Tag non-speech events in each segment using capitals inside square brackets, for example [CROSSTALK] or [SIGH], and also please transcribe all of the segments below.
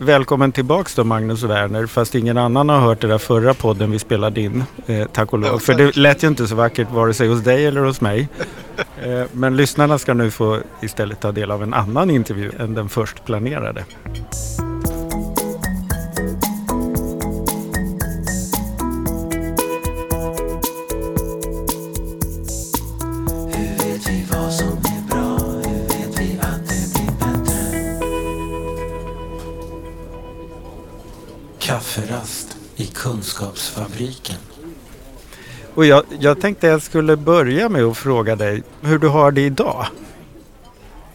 välkommen tillbaks då Magnus Werner, fast ingen annan har hört det där förra podden vi spelade in, eh, tack och lov. För det lät ju inte så vackert vare sig hos dig eller hos mig. Eh, men lyssnarna ska nu få istället ta del av en annan intervju än den först planerade. Kunskapsfabriken. Och jag, jag tänkte jag skulle börja med att fråga dig hur du har det idag.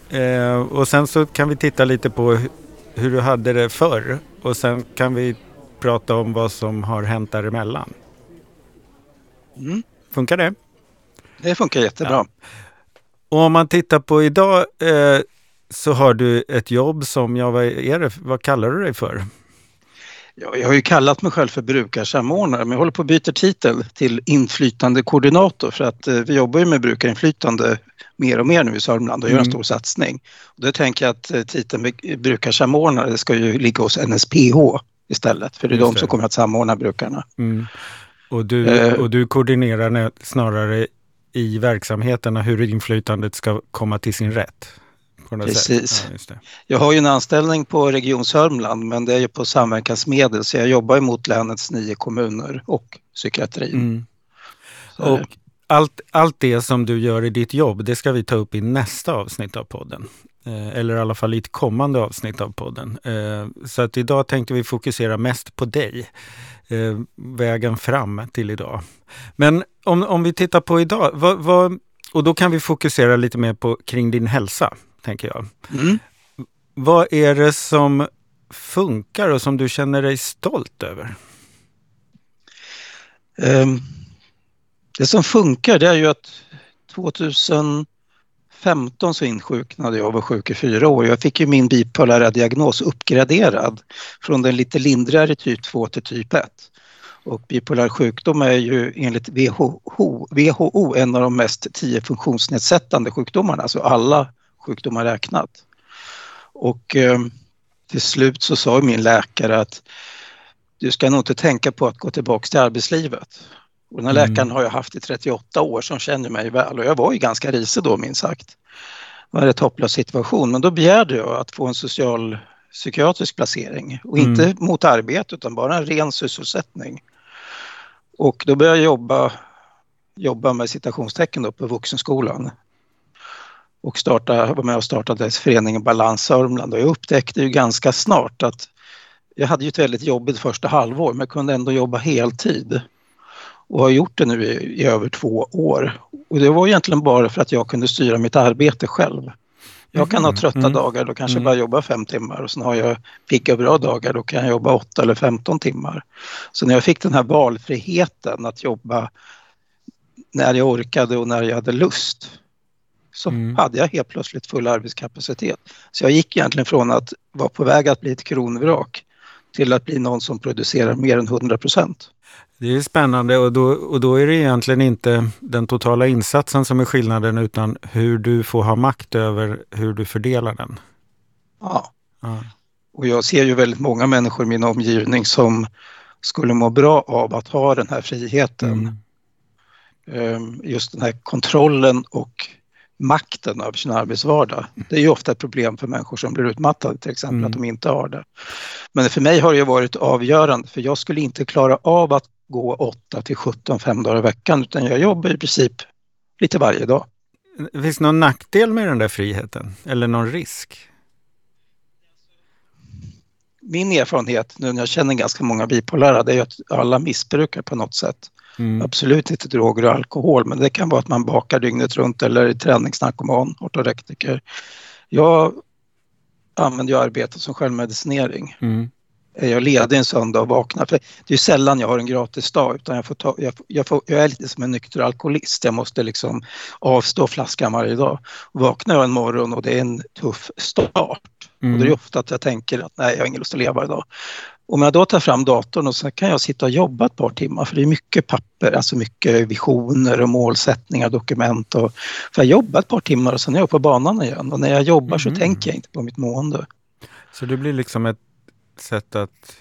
Eh, och sen så kan vi titta lite på hur du hade det förr och sen kan vi prata om vad som har hänt däremellan. Mm. Funkar det? Det funkar jättebra. Ja. Och om man tittar på idag eh, så har du ett jobb som, ja, vad, är det, vad kallar du dig för? Ja, jag har ju kallat mig själv för brukarsamordnare men jag håller på att byta titel till inflytandekoordinator för att eh, vi jobbar ju med brukarinflytande mer och mer nu i Sörmland och gör en mm. stor satsning. Och då tänker jag att eh, titeln brukarsamordnare ska ju ligga hos NSPH istället för det är Just de som kommer att samordna brukarna. Mm. Och, du, eh. och du koordinerar snarare i verksamheterna hur inflytandet ska komma till sin rätt? Precis. Ja, jag har ju en anställning på Region Sörmland men det är ju på samverkansmedel så jag jobbar mot länets nio kommuner och psykiatrin. Mm. Och allt, allt det som du gör i ditt jobb, det ska vi ta upp i nästa avsnitt av podden. Eh, eller i alla fall i ett kommande avsnitt av podden. Eh, så att idag tänkte vi fokusera mest på dig. Eh, vägen fram till idag. Men om, om vi tittar på idag, vad, vad, och då kan vi fokusera lite mer på kring din hälsa tänker jag. Mm. Vad är det som funkar och som du känner dig stolt över? Um, det som funkar det är ju att 2015 så insjuknade jag och var sjuk i fyra år. Jag fick ju min bipolära diagnos uppgraderad från den lite lindrigare typ 2 till typ 1. Och bipolär sjukdom är ju enligt WHO, WHO en av de mest tio funktionsnedsättande sjukdomarna, så alla sjukdomar räknat. Och eh, till slut så sa min läkare att du ska nog inte tänka på att gå tillbaka till arbetslivet. Och den här mm. läkaren har jag haft i 38 år som känner mig väl och jag var ju ganska risig då minst sagt. Det var en rätt hopplös situation men då begärde jag att få en social psykiatrisk placering och inte mm. mot arbete utan bara en ren sysselsättning. Och då började jag jobba, jobba med citationstecken då på vuxenskolan och starta, var med och startade föreningen Balans Sörmland och jag upptäckte ju ganska snart att jag hade ju ett väldigt jobbigt första halvår men kunde ändå jobba heltid och har gjort det nu i, i, över två år. Och det var egentligen bara för att jag kunde styra mitt arbete själv. Jag kan ha mm, trötta mm. dagar, då kanske mm. bara jobba fem timmar och sen har jag pigga bra dagar, då kan jag jobba åtta eller femton timmar. Så när jag fick den här valfriheten att jobba när jag orkade och när jag hade lust så mm. hade jag helt plötsligt full arbetskapacitet. Så jag gick egentligen från att vara på väg att bli ett kronvrak till att bli någon som producerar mer än 100 procent. Det är spännande och då, och då är det egentligen inte den totala insatsen som är skillnaden utan hur du får ha makt över hur du fördelar den. Ja. ja. Och jag ser ju väldigt många människor i min omgivning som skulle må bra av att ha den här friheten. Mm. Ehm, just den här kontrollen och makten över sin arbetsvardag. Det är ju ofta ett problem för människor som blir utmattade till exempel mm. att de inte har det. Men för mig har det varit avgörande för jag skulle inte klara av att gå 8 till 17 fem dagar i veckan utan jag jobbar i princip lite varje dag. Finns det någon nackdel med den där friheten eller någon risk? Min erfarenhet nu när jag känner ganska många bipolära det är att alla missbrukar på något sätt. Mm. Absolut inte droger och alkohol, men det kan vara att man bakar dygnet runt eller är träningsnarkoman, ortorektiker. Jag använder ju arbetet som självmedicinering. Mm. Är jag ledig en söndag och vaknar, för det är sällan jag har en gratis dag utan jag, får ta, jag, jag, får, jag är lite som en nykter alkoholist. Jag måste liksom avstå flaskan varje dag. Vaknar jag en morgon och det är en tuff start mm. och det är ofta att jag tänker att nej, jag har ingen lust att leva idag. Om jag då tar fram datorn och så kan jag sitta och jobba ett par timmar för det är mycket papper, alltså mycket visioner och målsättningar, dokument. Och, för jag jobbar ett par timmar och sen är jag på banan igen och när jag jobbar mm. så tänker jag inte på mitt mående. Så det blir liksom ett, sätt att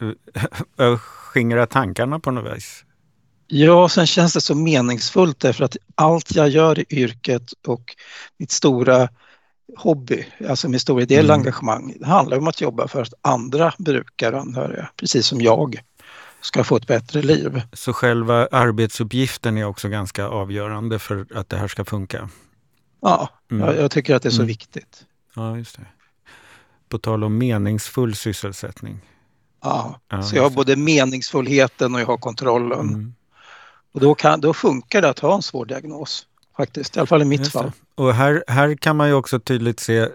[LAUGHS] uh, skingra tankarna på något vis. Ja, sen känns det så meningsfullt därför att allt jag gör i yrket och mitt stora hobby, alltså mitt stora ideella mm. engagemang, det handlar om att jobba för att andra brukare och anhöriga, precis som jag, ska få ett bättre liv. Så själva arbetsuppgiften är också ganska avgörande för att det här ska funka? Ja, mm. jag, jag, tycker att det är så mm. viktigt. Ja, just det. På tal om meningsfull sysselsättning. Ja, ja så jag har både meningsfullheten och jag har kontrollen. Mm. Och då, kan, då funkar det att ha en svår diagnos faktiskt, i alla fall i mitt fall. Och här, här kan man ju också tydligt se,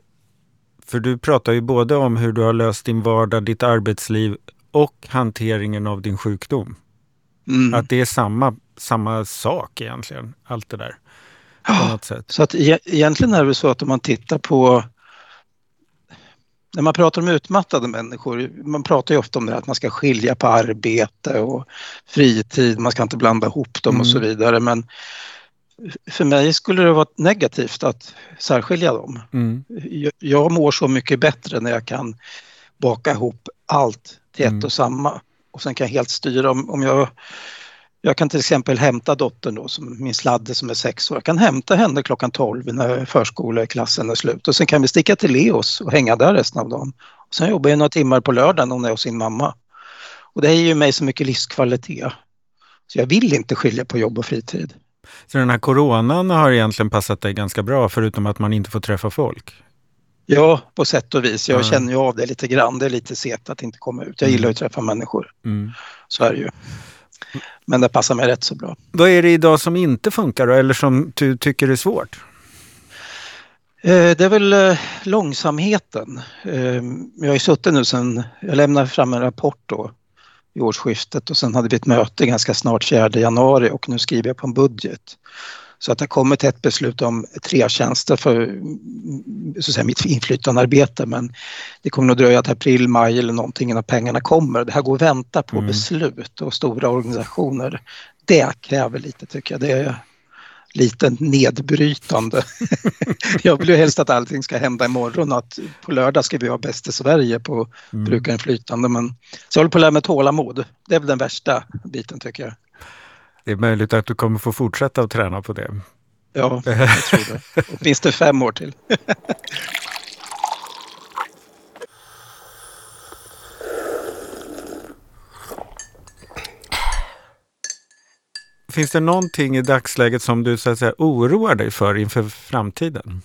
för du pratar ju både om hur du har löst din vardag, ditt arbetsliv och hanteringen av din sjukdom. Mm. Att det är samma, samma sak egentligen, allt det där. Ja, så att e egentligen är det så att om man tittar på när man pratar om utmattade människor, man pratar ju ofta om det här att man ska skilja på arbete och fritid, man ska inte blanda ihop dem mm. och så mm. vidare. Men för mig skulle det vara negativt att särskilja dem. Mm. Jag, jag mår så mycket bättre när jag kan baka ihop allt till ett mm. och samma. Och sen kan jag helt styra om, om jag jag kan till exempel hämta dottern då, som min sladde som är sex år. Jag kan hämta henne klockan 12 när förskoleklassen är slut och sen kan vi sticka till Leos och hänga där resten av dagen. Och sen jobbar jag några timmar på lördagen när hon är hos sin mamma. Och det ger ju mig så mycket livskvalitet. Så jag vill inte skilja på jobb och fritid. Så den här coronan har egentligen passat dig ganska bra förutom att man inte får träffa folk? Ja, på sätt och vis. Jag mm. känner ju av det lite grann. Det är lite segt att inte komma ut. Jag gillar att träffa människor. Mm. Så är det ju. Men det passar mig rätt så bra. Vad är det idag som inte funkar då, eller som du tycker är svårt? Eh, det är väl eh, långsamheten. Eh, jag har ju suttit nu sen, jag lämnade fram en rapport då i årsskiftet och sen hade vi ett möte ganska snart 4 januari och nu skriver jag på en budget. Så att det kommer till ett beslut om tre tjänster för så att säga, mitt inflytandearbete men det kommer nog dröja till april, maj eller någonting innan pengarna kommer. Det här går att vänta på mm. beslut och stora organisationer. Det kräver lite tycker jag. Det lite nedbrytande. [LAUGHS] jag vill ju helst att allting ska hända imorgon att på lördag ska vi ha Bäst i Sverige på mm. brukarinflytande. Men, så jag håller på att lära mig tålamod. Det är väl den värsta biten tycker jag. Det är möjligt att du kommer få fortsätta att träna på det. Ja, jag tror det. [LAUGHS] Åtminstone fem år till. [LAUGHS] Finns det någonting i dagsläget som du så att säga, oroar dig för inför framtiden?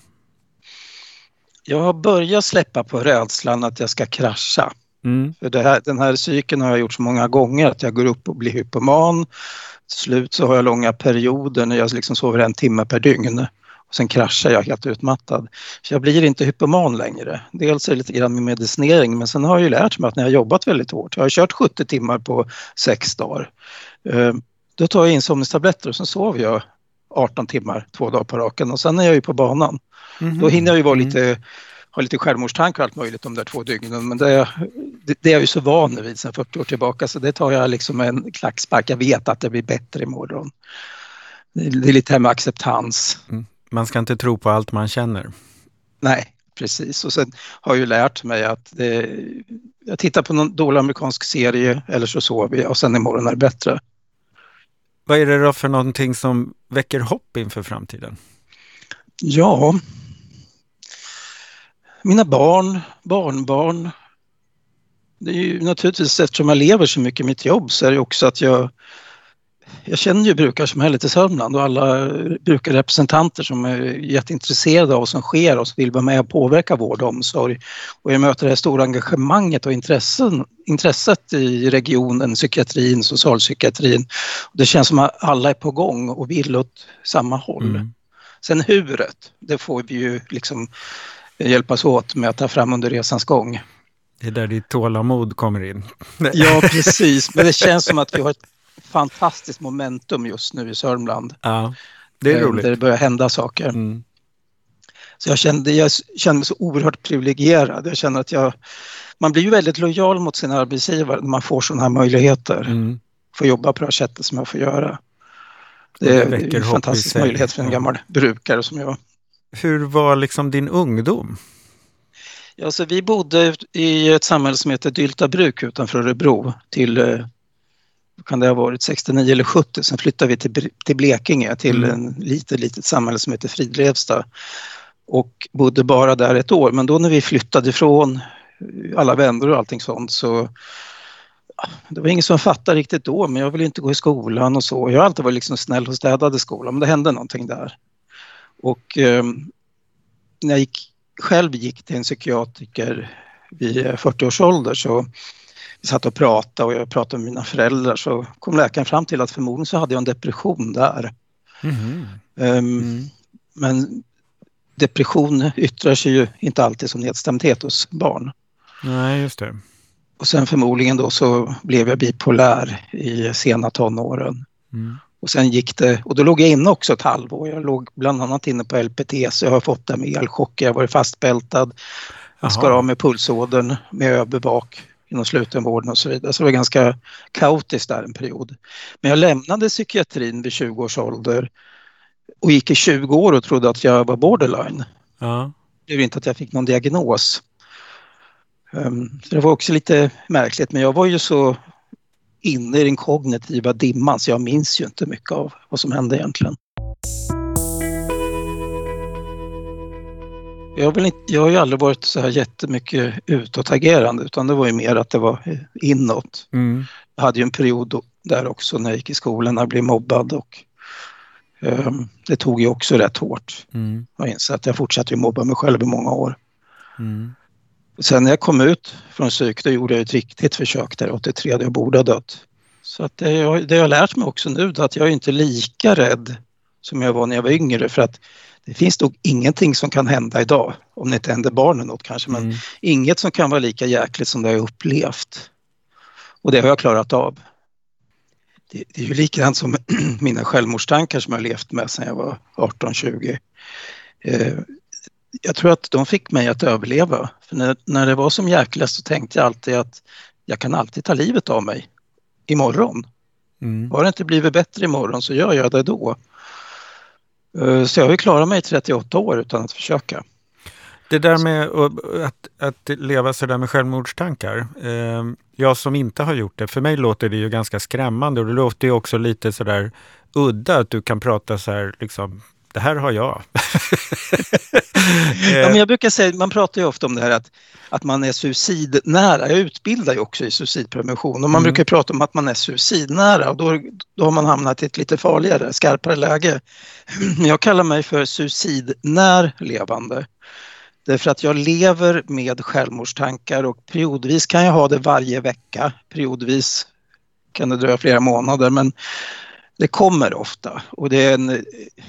Jag har börjat släppa på rädslan att jag ska krascha. Mm. För här, den här cykeln har jag gjort så många gånger att jag går upp och blir hypoman till slut så har jag långa perioder när jag liksom sover en timme per dygn. Och sen kraschar jag helt utmattad. Så jag blir inte hypoman längre. Dels är det lite grann med medicinering men sen har jag ju lärt mig att när jag jobbat väldigt hårt, jag har kört 70 timmar på sex dagar. Då tar jag insomningstabletter och sen sover jag 18 timmar två dagar på raken och sen är jag ju på banan. Mm -hmm. Då hinner jag ju vara mm. lite har lite självmordstankar och allt möjligt de där två dygnen. Men det, det, det är jag ju så van vid sedan 40 år tillbaka så det tar jag liksom en klackspark. Jag vet att det blir bättre imorgon. Det, det är lite här med acceptans. Mm. Man ska inte tro på allt man känner. Nej, precis. Och sen har jag ju lärt mig att det, jag tittar på någon dålig amerikansk serie eller så sover jag och sen imorgon är det bättre. Vad är det då för någonting som väcker hopp inför framtiden? Ja, mina barn, barnbarn. Det är ju naturligtvis eftersom jag lever så mycket i mitt jobb så är det också att jag jag känner ju brukarsamhället i Sörmland och alla brukarrepresentanter som är jätteintresserade av vad som sker och som vill vara med och påverka vård och omsorg. Och jag möter det här stora engagemanget och intressen, intresset i regionen, psykiatrin, socialpsykiatrin. Det känns som att alla är på gång och vill åt samma håll. Mm. Sen huret, det får vi ju liksom hjälpas åt med att ta fram under resans gång. Det är där ditt tålamod kommer in. ja, precis. Men det känns som att vi har ett fantastiskt momentum just nu i Sörmland. Ja, det är roligt. Där det börjar hända saker. Mm. Så jag kände, jag kände mig så oerhört privilegierad. Jag känner att jag... Man blir ju väldigt lojal mot sin arbetsgivare när man får sådana här möjligheter. Mm. Får jobba på det här sättet som jag får göra. Det är en fantastisk möjlighet för en gammal brukare som jag. Hur var liksom din ungdom? Ja, så vi bodde i ett samhälle som heter Dyltabruk utanför Örebro till eh, kan det ha varit 69 eller 70, sen flyttade vi till, till Blekinge till mm. en litet, litet samhälle som heter Fridlevsta och bodde bara där ett år. Men då när vi flyttade ifrån alla vänner och allting sånt så det var ingen som fattade riktigt då, men jag ville inte gå i skolan och så. Jag har alltid varit liksom snäll och städad i skolan, men det hände någonting där. Och eh, när jag gick, själv gick till en psykiatriker vid 40 års ålder så satt och pratade och jag pratade med mina föräldrar så kom läkaren fram till att förmodligen så hade jag en depression där. Mm. Um, mm. Men depression yttrar sig ju inte alltid som nedstämdhet hos barn. Nej, just det. Och sen förmodligen då så blev jag bipolär i sena tonåren. Mm. Och sen gick det, och då låg jag inne också ett halvår. Jag låg bland annat inne på LPT så jag har fått det med elchocker, jag har varit fastbältad. Jag skar av med pulsådern med överbak inom slutenvården och så vidare. Så det var ganska kaotiskt där en period. Men jag lämnade psykiatrin vid 20 års ålder och gick i 20 år och trodde att jag var borderline. Ja. Det var inte att jag fick någon diagnos. Um, det var också lite märkligt men jag var ju så inne i den kognitiva dimman så jag minns ju inte mycket av vad som hände egentligen. Jag, vill inte, jag har ju aldrig varit så här jättemycket utåtagerande utan det var ju mer att det var inåt. Mm. Jag hade ju en period där också när jag gick i skolan när jag blev mobbad och um, det tog ju också rätt hårt. Mm. Jag inser att jag fortsatte ju mobba mig själv i många år. Mm. Sen när jag kom ut från psyk då gjorde jag ett riktigt försök där 83 där jag borde ha dött. Så att det, jag, det jag har lärt mig också nu är att jag är inte lika rädd som jag var när jag var yngre för att det finns nog ingenting som kan hända idag, om det inte händer barnen något kanske, men mm. inget som kan vara lika jäkligt som det jag upplevt. Och det har jag klarat av. Det, det är ju likadant som [CLEARS THROAT] mina självmordstankar som jag levt med sedan jag var 18-20. Eh, jag tror att de fick mig att överleva. För när, när det var som jäkligast så tänkte jag alltid att jag kan alltid ta livet av mig imorgon. Mm. Har det inte blivit bättre imorgon så gör jag det då. Eh, så jag har ju klarat mig i 38 år utan att försöka. Det där med att, att leva sådär med självmordstankar. Ehm, jag som inte har gjort det, för mig låter det ju ganska skrämmande och det låter ju också lite sådär udda att du kan prata så här liksom det här har jag. [LAUGHS] ja, men jag brukar säga, man pratar ju ofta om det här att, att man är suicidnära. Jag utbildar ju också i suicidprevention och man mm. brukar prata om att man är suicidnära och då, då har man hamnat i ett lite farligare, skarpare läge. [CLEARS THROAT] Jag kallar mig för suicidnär levande. Därför att jag lever med självmordstankar och periodvis kan jag ha det varje vecka. Periodvis kan det dröja flera månader men det kommer ofta och det är en,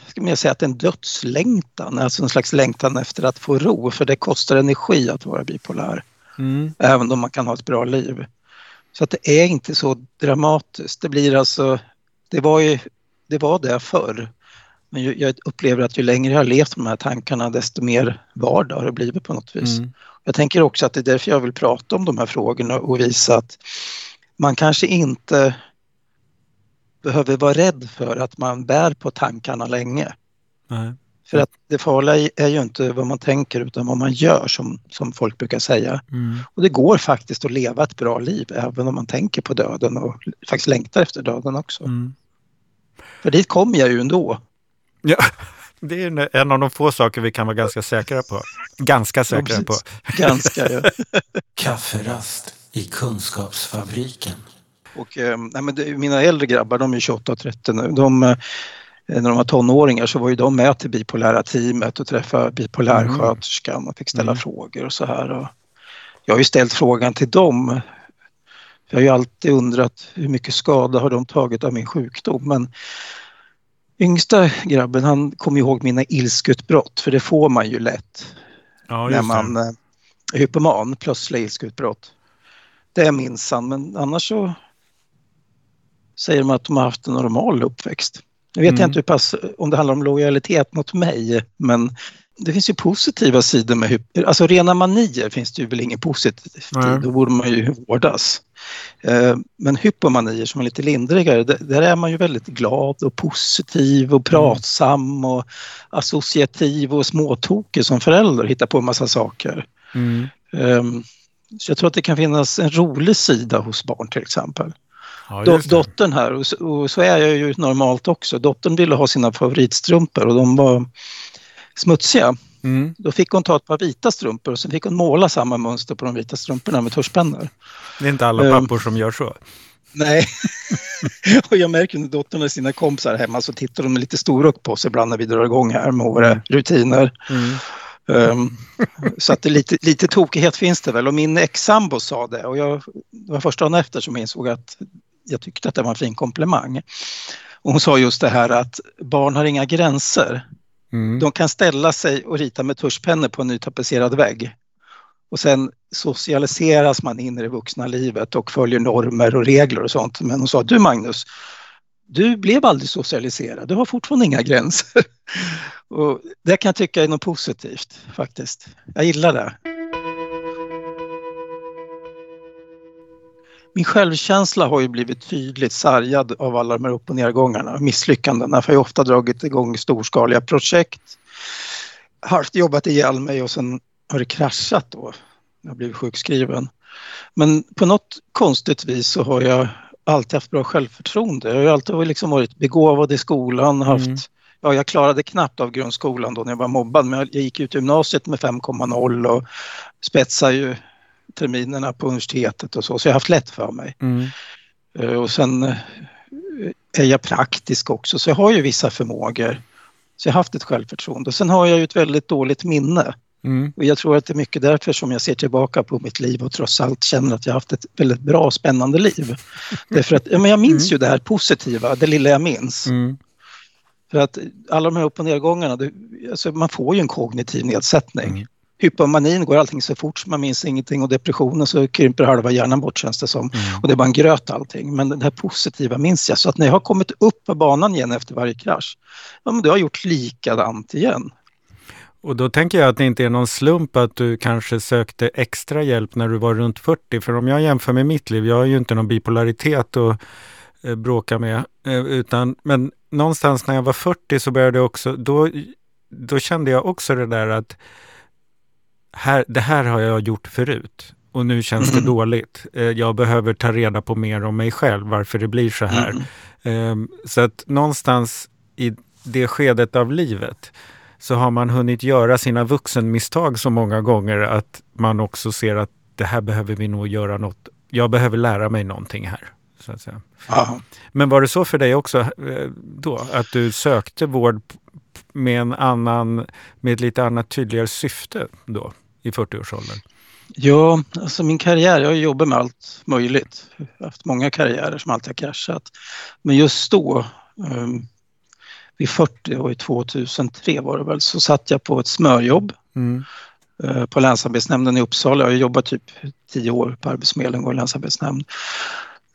ska man säga att en dödslängtan, alltså en slags längtan efter att få ro för det kostar energi att vara bipolär. Mm. Även om man kan ha ett bra liv. Så att det är inte så dramatiskt. Det blir alltså, det var ju, det var det förr. Men jag upplever att ju längre jag har levt med de här tankarna desto mer vardag har det blivit på något vis. Mm. Jag tänker också att det är därför jag vill prata om de här frågorna och visa att man kanske inte behöver vara rädd för att man bär på tankarna länge. Nej. För att det farliga är ju inte vad man tänker utan vad man gör som, som folk brukar säga. Mm. Och det går faktiskt att leva ett bra liv även om man tänker på döden och faktiskt längtar efter döden också. Mm. För dit kommer jag ju ändå. Ja, [LAUGHS] det är en av de få saker vi kan vara ganska säkra på. Ganska säkra ja, på. Ganska, ja. [LAUGHS] Kafferast i Kunskapsfabriken. Och, eh, nej, men det, mina äldre grabbar, de är 28 och 30 nu, de, eh, när de var tonåringar så var ju de med till bipolära teamet och träffade bipolärsköterskan och fick ställa mm. frågor och så här. Och jag har ju ställt frågan till dem. Jag har ju alltid undrat hur mycket skada har de tagit av min sjukdom men yngsta grabben han kommer ihåg mina ilskutbrott för det får man ju lätt ja, när man eh, är hypoman, plötsliga ilskutbrott. Det minns han men annars så säger de att de har haft en normal uppväxt. Nu vet mm. jag inte hur pass, om det handlar om lojalitet mot mig, men det finns ju positiva sidor med. Alltså rena manier finns det ju väl inget positivt i. Då borde man ju vårdas. Eh, men hypomanier som är lite lindrigare, där är man ju väldigt glad och positiv och pratsam och associativ och småtokig som förälder, hittar på en massa saker. Mm. Ehm, så jag tror att det kan finnas en rolig sida hos barn till exempel. Ja, dottern här, och så, och så, är jag ju normalt också, dottern ville ha sina favoritstrumpor och de var smutsiga. Mm. Då fick hon ta ett par vita strumpor och så fick hon måla samma mönster på de vita strumporna med tuschpennor. Det är inte alla ehm, pappor um, som gör så. Nej, [LAUGHS] och jag märker när dottern och sina kompisar hemma så tittar de med lite storögt på oss ibland när vi drar igång här med våra rutiner. Mm. Um, så att det lite, lite tokighet finns det väl och min ex-sambo sa det och jag, det var första dagen efter som jag insåg att jag tyckte att det var en fin komplimang. Och hon sa just det här att barn har inga gränser. Mm. De kan ställa sig och rita med tuschpennor på en nytapetserad vägg. Och sen socialiseras man in i det vuxna livet och följer normer och regler och sånt. Men hon sa, du Magnus, du blev aldrig socialiserad, du har fortfarande inga gränser. [LAUGHS] och det kan jag tycka är något positivt faktiskt. Jag gillar det. Min självkänsla har ju blivit tydligt sargad av alla de här upp och nedgångarna, misslyckandena. För jag har ofta dragit igång storskaliga projekt, halvt jobbat ihjäl mig och sen har det kraschat då. Jag har blivit sjukskriven. Men på något konstigt vis så har jag alltid haft bra självförtroende. Jag har alltid liksom varit begåvad i skolan, haft mm. Ja, jag klarade knappt av grundskolan då när jag var mobbad men jag gick ut gymnasiet med 5,0 och spetsade ju terminerna på universitetet och så, så jag har haft lätt för mig. Mm. Eh, och sen eh, är jag praktisk också, så jag har ju vissa förmågor. Så jag har haft ett självförtroende. Och sen har jag ju ett väldigt dåligt minne. Mm. Och jag tror att det är mycket därför som jag ser tillbaka på mitt liv och trots allt känner att jag har haft ett väldigt bra och spännande liv. [LAUGHS] Därför att ja, men jag minns mm. ju det här positiva, det lilla jag minns. Mm. För att alla de här upp och nedgångarna, det, alltså man får ju en kognitiv nedsättning. Hypomanin går allting så fort så man minns ingenting och depressionen så krymper halva hjärnan bort känns det som. Mm. Och det är bara en gröt allting. Men det här positiva minns jag. Så att när jag har kommit upp på banan igen efter varje krasch, ja men då har jag gjort likadant igen. Och då tänker jag att det inte är någon slump att du kanske sökte extra hjälp när du var runt 40. För om jag jämför med mitt liv, jag har ju inte någon bipolaritet att eh, bråka med. Eh, utan, men någonstans när jag var 40 så började jag också, då, då kände jag också det där att här, det här har jag gjort förut och nu känns det mm. dåligt. Eh, jag behöver ta reda på mer om mig själv, varför det blir så här. Mm. Så att någonstans i det skedet av livet så har man hunnit göra sina vuxenmisstag så många gånger att man också ser att det här behöver vi nog göra något. Jag behöver lära mig någonting här. Så att säga. Men var det så för dig också eh, då, att du sökte vård med en annan, med ett lite annat tydligare syfte då? I 40-årsåldern? Ja, alltså min karriär, jag har jobbat med allt möjligt. Jag har haft många karriärer som alltid har kraschat. Men just då, um, vid 40 och i 2003 var det väl, så satt jag på ett smörjobb mm. uh, på Länsarbetsnämnden i Uppsala. Jag har jobbat typ tio år på Arbetsförmedlingen och länsarbetsnämnd.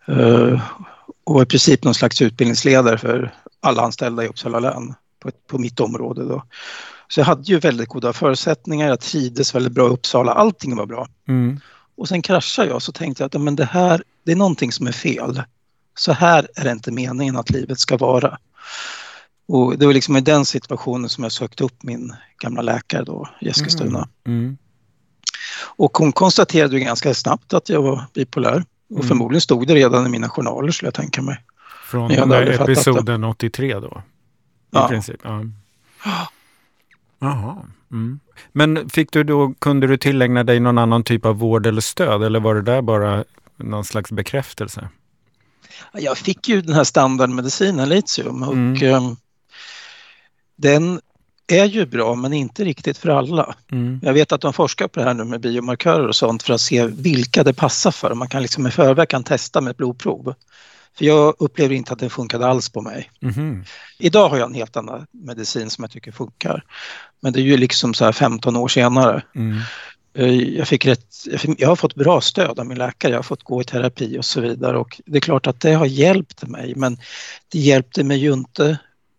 Uh, och var i princip någon slags utbildningsledare för alla anställda i Uppsala län på, på mitt område. Då. Så jag hade ju väldigt goda förutsättningar, jag trivdes väldigt bra i Uppsala, allting var bra. Mm. Och sen kraschade jag så tänkte jag att men det här, det är någonting som är fel. Så här är det inte meningen att livet ska vara. Och det var liksom i den situationen som jag sökte upp min gamla läkare då i Eskilstuna. Mm. Mm. Och hon konstaterade ju ganska snabbt att jag var bipolär. Och mm. förmodligen stod det redan i mina journaler skulle jag tänka mig. Från den där episoden 83 då? I ja. princip? Ja. Jaha. Mm. Men fick du då, kunde du tillägna dig någon annan typ av vård eller stöd eller var det där bara någon slags bekräftelse? Jag fick ju den här standardmedicinen litium och mm. um, den är ju bra men inte riktigt för alla. Mm. Jag vet att de forskar på det här nu med biomarkörer och sånt för att se vilka det passar för. Man kan liksom i förväg kan testa med ett blodprov. För jag upplever inte att det funkade alls på mig. Mm. Idag har jag en helt annan medicin som jag tycker funkar. Men det är ju liksom så här 15 år senare. Mm. Eh, jag, fick rätt, jag har fått bra stöd av min läkare, jag har fått gå i terapi och så vidare och det är klart att det har hjälpt mig men det hjälpte mig ju inte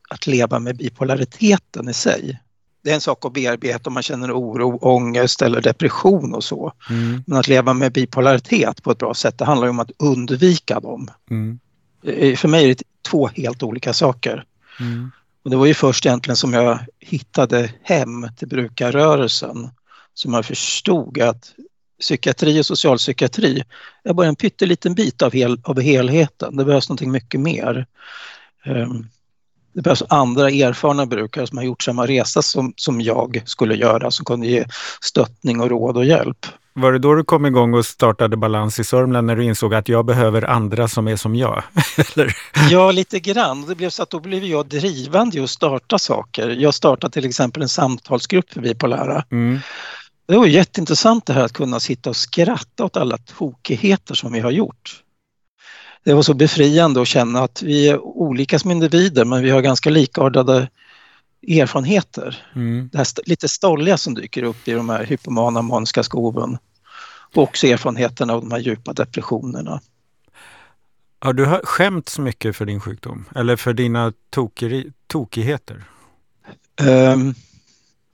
att leva med bipolariteten i sig. det är en sak att bearbeta om man känner oro, ångest eller depression och så. Mm. Men att leva med bipolaritet på ett bra sätt, det handlar om att undvika dem. Mm. Eh, För mig är det två helt olika saker. Mm. Och det var ju först egentligen som jag hittade hem till brukarrörelsen som jag förstod att psykiatri och socialpsykiatri är bara en pytteliten bit av, hel, av helheten. Det behövs någonting mycket mer. Ehm, Det behövs andra erfarna brukare som har gjort samma resa som, som jag skulle göra, som kunde ge stöttning och råd och hjälp. Var det då du kom igång och startade Balans i Sörmland när du insåg att jag behöver andra som är som jag? [LAUGHS] Ja, lite grann. Det blev så att då blev jag drivande i att starta saker. Jag startade till exempel en samtalsgrupp för bipolära. Mm. Det var jätteintressant det här att kunna sitta och skratta åt alla tokigheter som vi har gjort. Det var så befriande att känna att vi är olika som individer men vi har ganska likartade erfarenheter. Mm. Det här st- lite stolliga som dyker upp i de här hypomana maniska skoven. Och också erfarenheterna av de här djupa depressionerna. Har du skämts mycket för din sjukdom? Eller för dina tokeri- tokigheter? Ehm,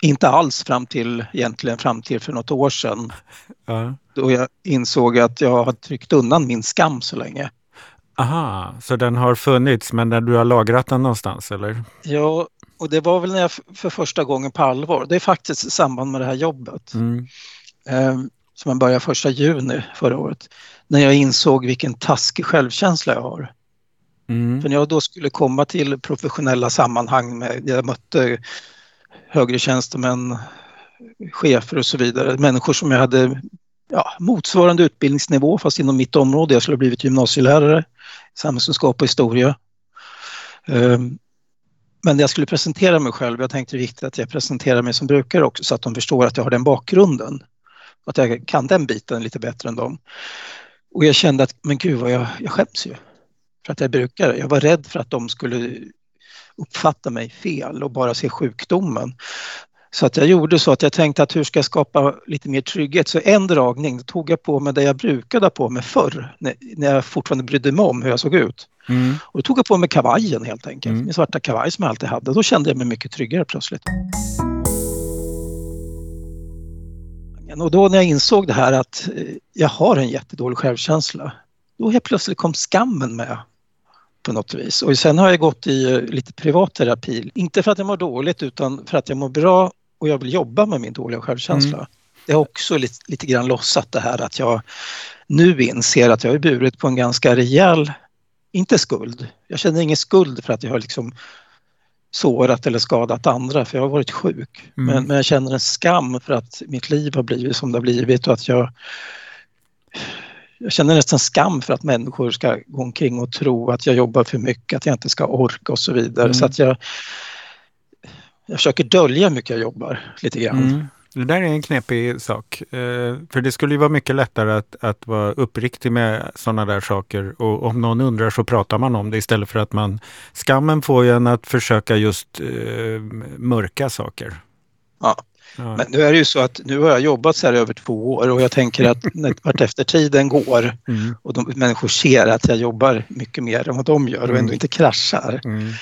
inte alls fram till, egentligen fram till för något år sedan Ja. då jag insåg att jag har tryckt undan min skam så länge. Aha, så den har funnits men du har lagrat den någonstans eller? Ja, och det var väl när jag för första gången på allvar, det är faktiskt i samband med det här jobbet Mm. ehm, som jag började första juni förra året, när jag insåg vilken taskig självkänsla jag har. Mm. För när jag då skulle komma till professionella sammanhang med, jag mötte högre tjänstemän, chefer och så vidare, människor som jag hade ja, motsvarande utbildningsnivå fast inom mitt område. Jag skulle ha blivit gymnasielärare, samhällskunskap och historia. Ehm, men när jag skulle presentera mig själv, jag tänkte det är viktigt att jag presenterar mig som brukare också så att de förstår att jag har den bakgrunden. Att jag kan den biten lite bättre än dem. Och jag kände att, men gud vad jag, jag skäms ju för att jag är brukare. Jag var rädd för att de skulle uppfatta mig fel och bara se sjukdomen. Så att jag gjorde så att jag tänkte att hur ska jag skapa lite mer trygghet? Så en dragning tog jag på mig det jag brukade ha på mig förr när, när jag fortfarande brydde mig om hur jag såg ut. Mm. Och då tog jag på mig kavajen helt enkelt, Mm. min svarta kavaj som jag alltid hade. Då kände jag mig mycket tryggare plötsligt. Och då när jag insåg det här att eh, jag har en jättedålig självkänsla, då helt plötsligt kom skammen med på något vis. Och sen har jag gått i eh, lite privat terapi, inte för att jag mår dåligt utan för att jag mår bra och jag vill jobba med min dåliga självkänsla. Det har också lite, lite grann lossat det här att jag nu inser att jag är burit på en ganska rejäl, inte skuld, jag känner ingen skuld för att jag har liksom sårat eller skadat andra för jag har varit sjuk. Mm. Men, men jag känner en skam för att mitt liv har blivit som det har blivit och att jag jag känner nästan skam för att människor ska gå omkring och tro att jag jobbar för mycket, att jag inte ska orka och så vidare. Mm. Så att jag, jag försöker dölja hur mycket jag jobbar lite grann. Mm. Det där är en knepig sak. Eh, för det skulle ju vara mycket lättare att, att vara uppriktig med sådana där saker. Och om någon undrar så pratar man om det istället för att man... Skammen får ju en att försöka just eh, mörka saker. Ja. Ja. Men nu är det ju så att nu har jag jobbat så här över två år och jag tänker att [LAUGHS] när vart efter tiden går Mm. och de, människor ser att jag jobbar mycket mer än vad de gör och Mm. ändå inte kraschar. Mm.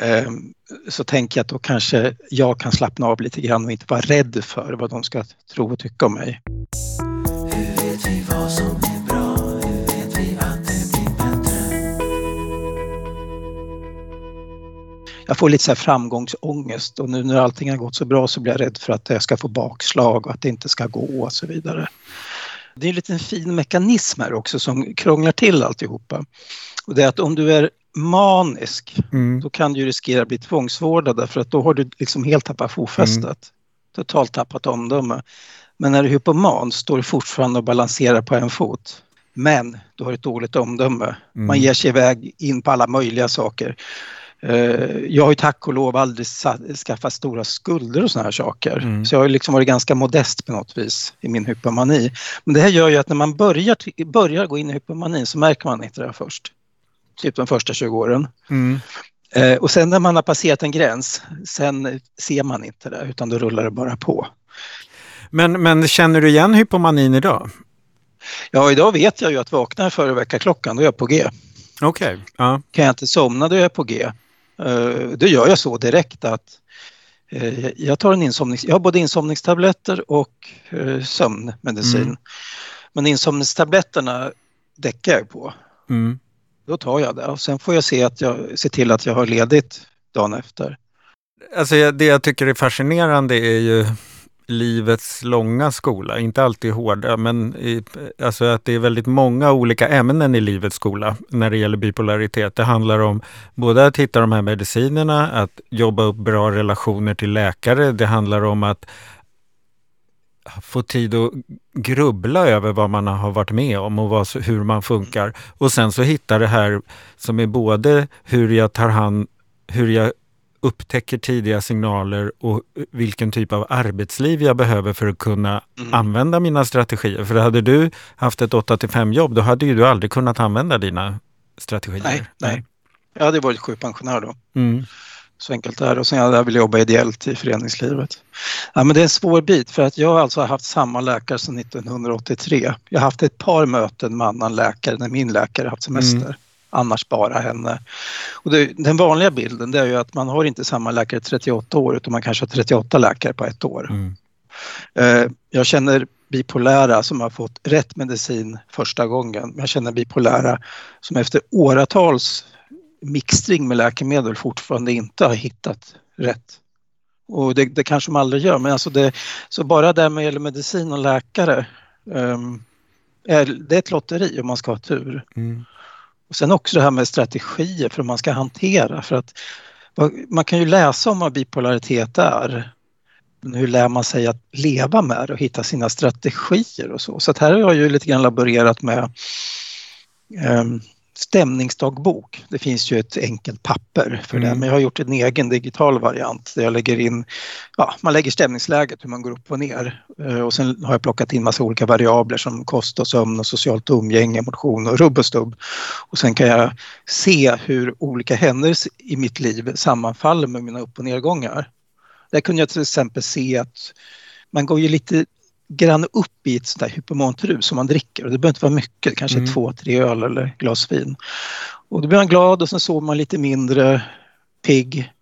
Ehm, så tänker jag att då kanske jag kan slappna av lite grann och inte vara rädd för vad de ska tro och tycka om mig. Hur vet vi vad som Jag får lite så här framgångsångest och nu när allting har gått så bra så blir jag rädd för att jag ska få bakslag och att det inte ska gå och så vidare. Det är en liten fin mekanism här också som krånglar till alltihopa. Och det är att om du är manisk Mm. då kan du riskera att bli tvångsvårdad därför att då har du liksom helt tappat fotfästet. Totalt tappat omdöme. Men när du är hypoman står du fortfarande och balanserar på en fot. Men du har ett dåligt omdöme. Man Mm. ger sig iväg in på alla möjliga saker. Eh, Jag har ju tack och lov aldrig skaffat stora skulder och såna här saker. Mm. Så jag har liksom varit ganska modest på något vis i min hypomani. Men det här gör ju att när man börjar, börjar gå in i hypomanin så märker man inte det här först. Typ de första 20 åren. Mm. Eh, och sen när man har passerat en gräns, sen ser man inte det utan då rullar det bara på. Men, men känner du igen hypomanin idag? Ja, idag vet jag ju att vaknar jag före väckarklockan, då är jag på G. Okej. Ja. Kan jag inte somna, då är jag på G. Eh, då gör jag så direkt att Eh, Jag, tar en insomnings, jag har både insomningstabletter och eh, sömnmedicin. Mm. Men insomningstabletterna däckar jag på. Mm. Då tar jag det och sen får jag se, att jag, se till att jag har ledigt dagen efter. Alltså det jag tycker är fascinerande är ju livets långa skola, inte alltid hårda, men i, alltså att det är väldigt många olika ämnen i livets skola när det gäller bipolaritet. Det handlar om både att hitta de här medicinerna, att jobba upp bra relationer till läkare. Det handlar om att få tid att grubbla över vad man har varit med om och vad, hur man funkar. Och sen så hitta det här som är både hur jag tar hand, hur jag upptäcker tidiga signaler och vilken typ av arbetsliv jag behöver för att kunna Mm. använda mina strategier. För hade du haft ett 8-5 jobb, då hade ju du aldrig kunnat använda dina strategier. Nej, nej. Jag hade varit sjukpensionär då. Mm. Så enkelt är det. Och sen hade jag velat jobba ideellt i föreningslivet. Ja, men det är en svår bit för att jag har alltså haft samma läkare sedan 1983. Jag har haft ett par möten med annan läkare när min läkare haft semester. Mm. Annars bara henne. Och det, den vanliga bilden det är ju att man har inte samma läkare i 38 år utan man kanske har 38 läkare på ett år. Mm. Eh, Jag känner bipolära som har fått rätt medicin första gången. Jag känner bipolära som efter åratals mixtring med läkemedel fortfarande inte har hittat rätt. Och det, det kanske de aldrig gör, men alltså det, så bara det med gäller medicin och läkare, ehm, är, det är ett lotteri om man ska ha tur. Mm. Och sen också det här med strategier för hur man ska hantera. För att man kan ju läsa om vad bipolaritet är. Men hur lär man sig att leva med det och hitta sina strategier och så. Så att här har jag ju lite grann laborerat med um, stämningsdagbok. Det finns ju ett enkelt papper för det, Mm. men jag har gjort en egen digital variant där jag lägger in, ja, man lägger stämningsläget, hur man går upp och ner. Eh, Och sen har jag plockat in massa olika variabler som kost och sömn och socialt umgänge, motion och rubb och stubb. Och sen kan jag se hur olika händelser i mitt liv sammanfaller med mina upp och nedgångar. Där kunde jag till exempel se att man går ju lite grann upp i ett sånt där hypomontrus som man dricker och det behöver inte vara mycket, kanske Mm. två, tre öl eller glas vin. Och då blir man glad och sen sover man lite mindre pigg.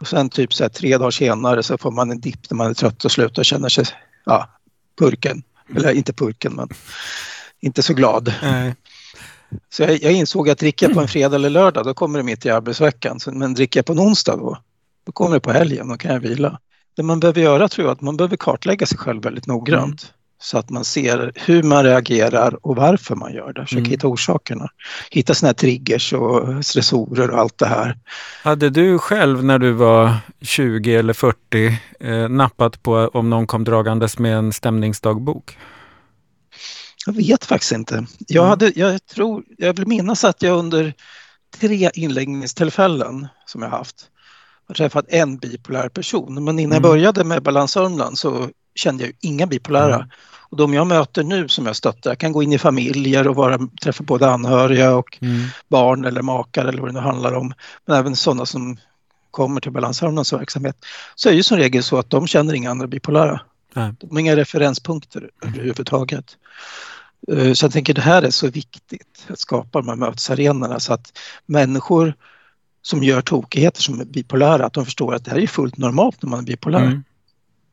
Och sen typ så här, tre dagar senare så får man en dipp när man är trött och slut och känner sig, ja, purken. Eller inte purken men inte så glad. Nej. Så jag, jag insåg att dricker jag på en fredag eller lördag då kommer det mitt i arbetsveckan. Men dricker jag på en onsdag då, då kommer det på helgen och kan jag vila. Det man behöver göra tror jag att man behöver kartlägga sig själv väldigt noggrant. Så att man ser hur man reagerar och varför man gör det. Försöka Mm. hitta orsakerna. Hitta såna här triggers och stressorer och allt det här. Hade du själv när du var 20 eller 40 eh, nappat på om någon kom dragandes med en stämningsdagbok? Jag vet faktiskt inte. Jag, Mm. hade, jag, tror, jag vill minnas att jag under tre inläggningstillfällen som jag haft har träffat en bipolär person. Men innan jag Mm. började med Balans Sörmland så kände jag ju inga bipolära. Mm. Och de jag möter nu som jag stöttar, jag kan gå in i familjer och vara, träffa både anhöriga och barn eller makar eller vad det nu handlar om. Men även sådana som kommer till Balans Sörmlands verksamhet. Så är det ju som regel så att de känner inga andra bipolära. Nej. De har inga referenspunkter överhuvudtaget. Eh, Så jag tänker det här är så viktigt att skapa de här mötesarenorna så att människor som gör tokigheter som är bipolära, att de förstår att det här är fullt normalt när man är bipolär. Mm.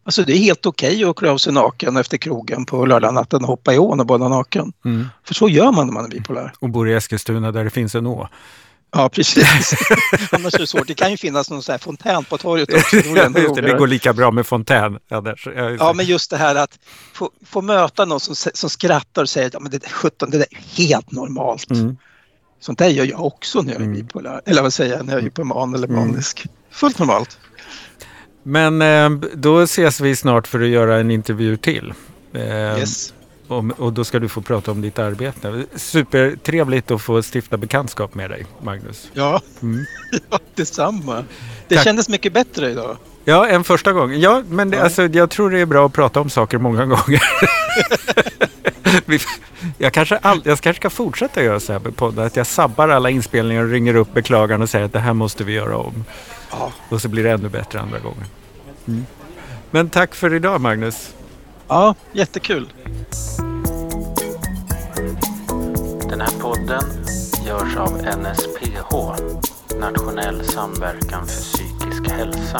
Alltså det är helt okej att klä av sig naken efter krogen på lördagnatten och hoppa i ån och bada naken. Mm. För så gör man när man är bipolär. Och bor i Eskilstuna där det finns en å. Ja, precis. [LAUGHS] Annars är det svårt. Det kan ju finnas någon sån fontän på torget också. Det [LAUGHS] det, går lika bra med fontän. Annars. Ja, men just det här att få, få möta någon som, som skrattar och säger att ja, men det, där- 17, det är helt normalt. Mm. Sånt där gör jag också när jag är Mm. bipolär. Eller vad säger jag, när jag är hypoman eller Mm. manisk. Fullt normalt. Men eh, då ses vi snart för att göra en intervju till. Eh, Yes. och då ska du få prata om ditt arbete. Supertrevligt att få stifta bekantskap med dig, Magnus. Ja, Mm. [LAUGHS] ja, detsamma. Det Tack. kändes mycket bättre idag. Ja, en första gång. Ja, men det, Ja. Alltså, jag tror det är bra att prata om saker många [LAUGHS] gånger. Jag, kanske all, jag kanske ska fortsätta göra så här med poddar. Att jag sabbar alla inspelningar och ringer upp beklagaren och säger att det här måste vi göra om. Ja. Och så blir det ännu bättre andra gången. Mm. Men tack för idag Magnus. Ja, jättekul. Den här podden görs av NSPH, Nationell samverkan för psykisk hälsa.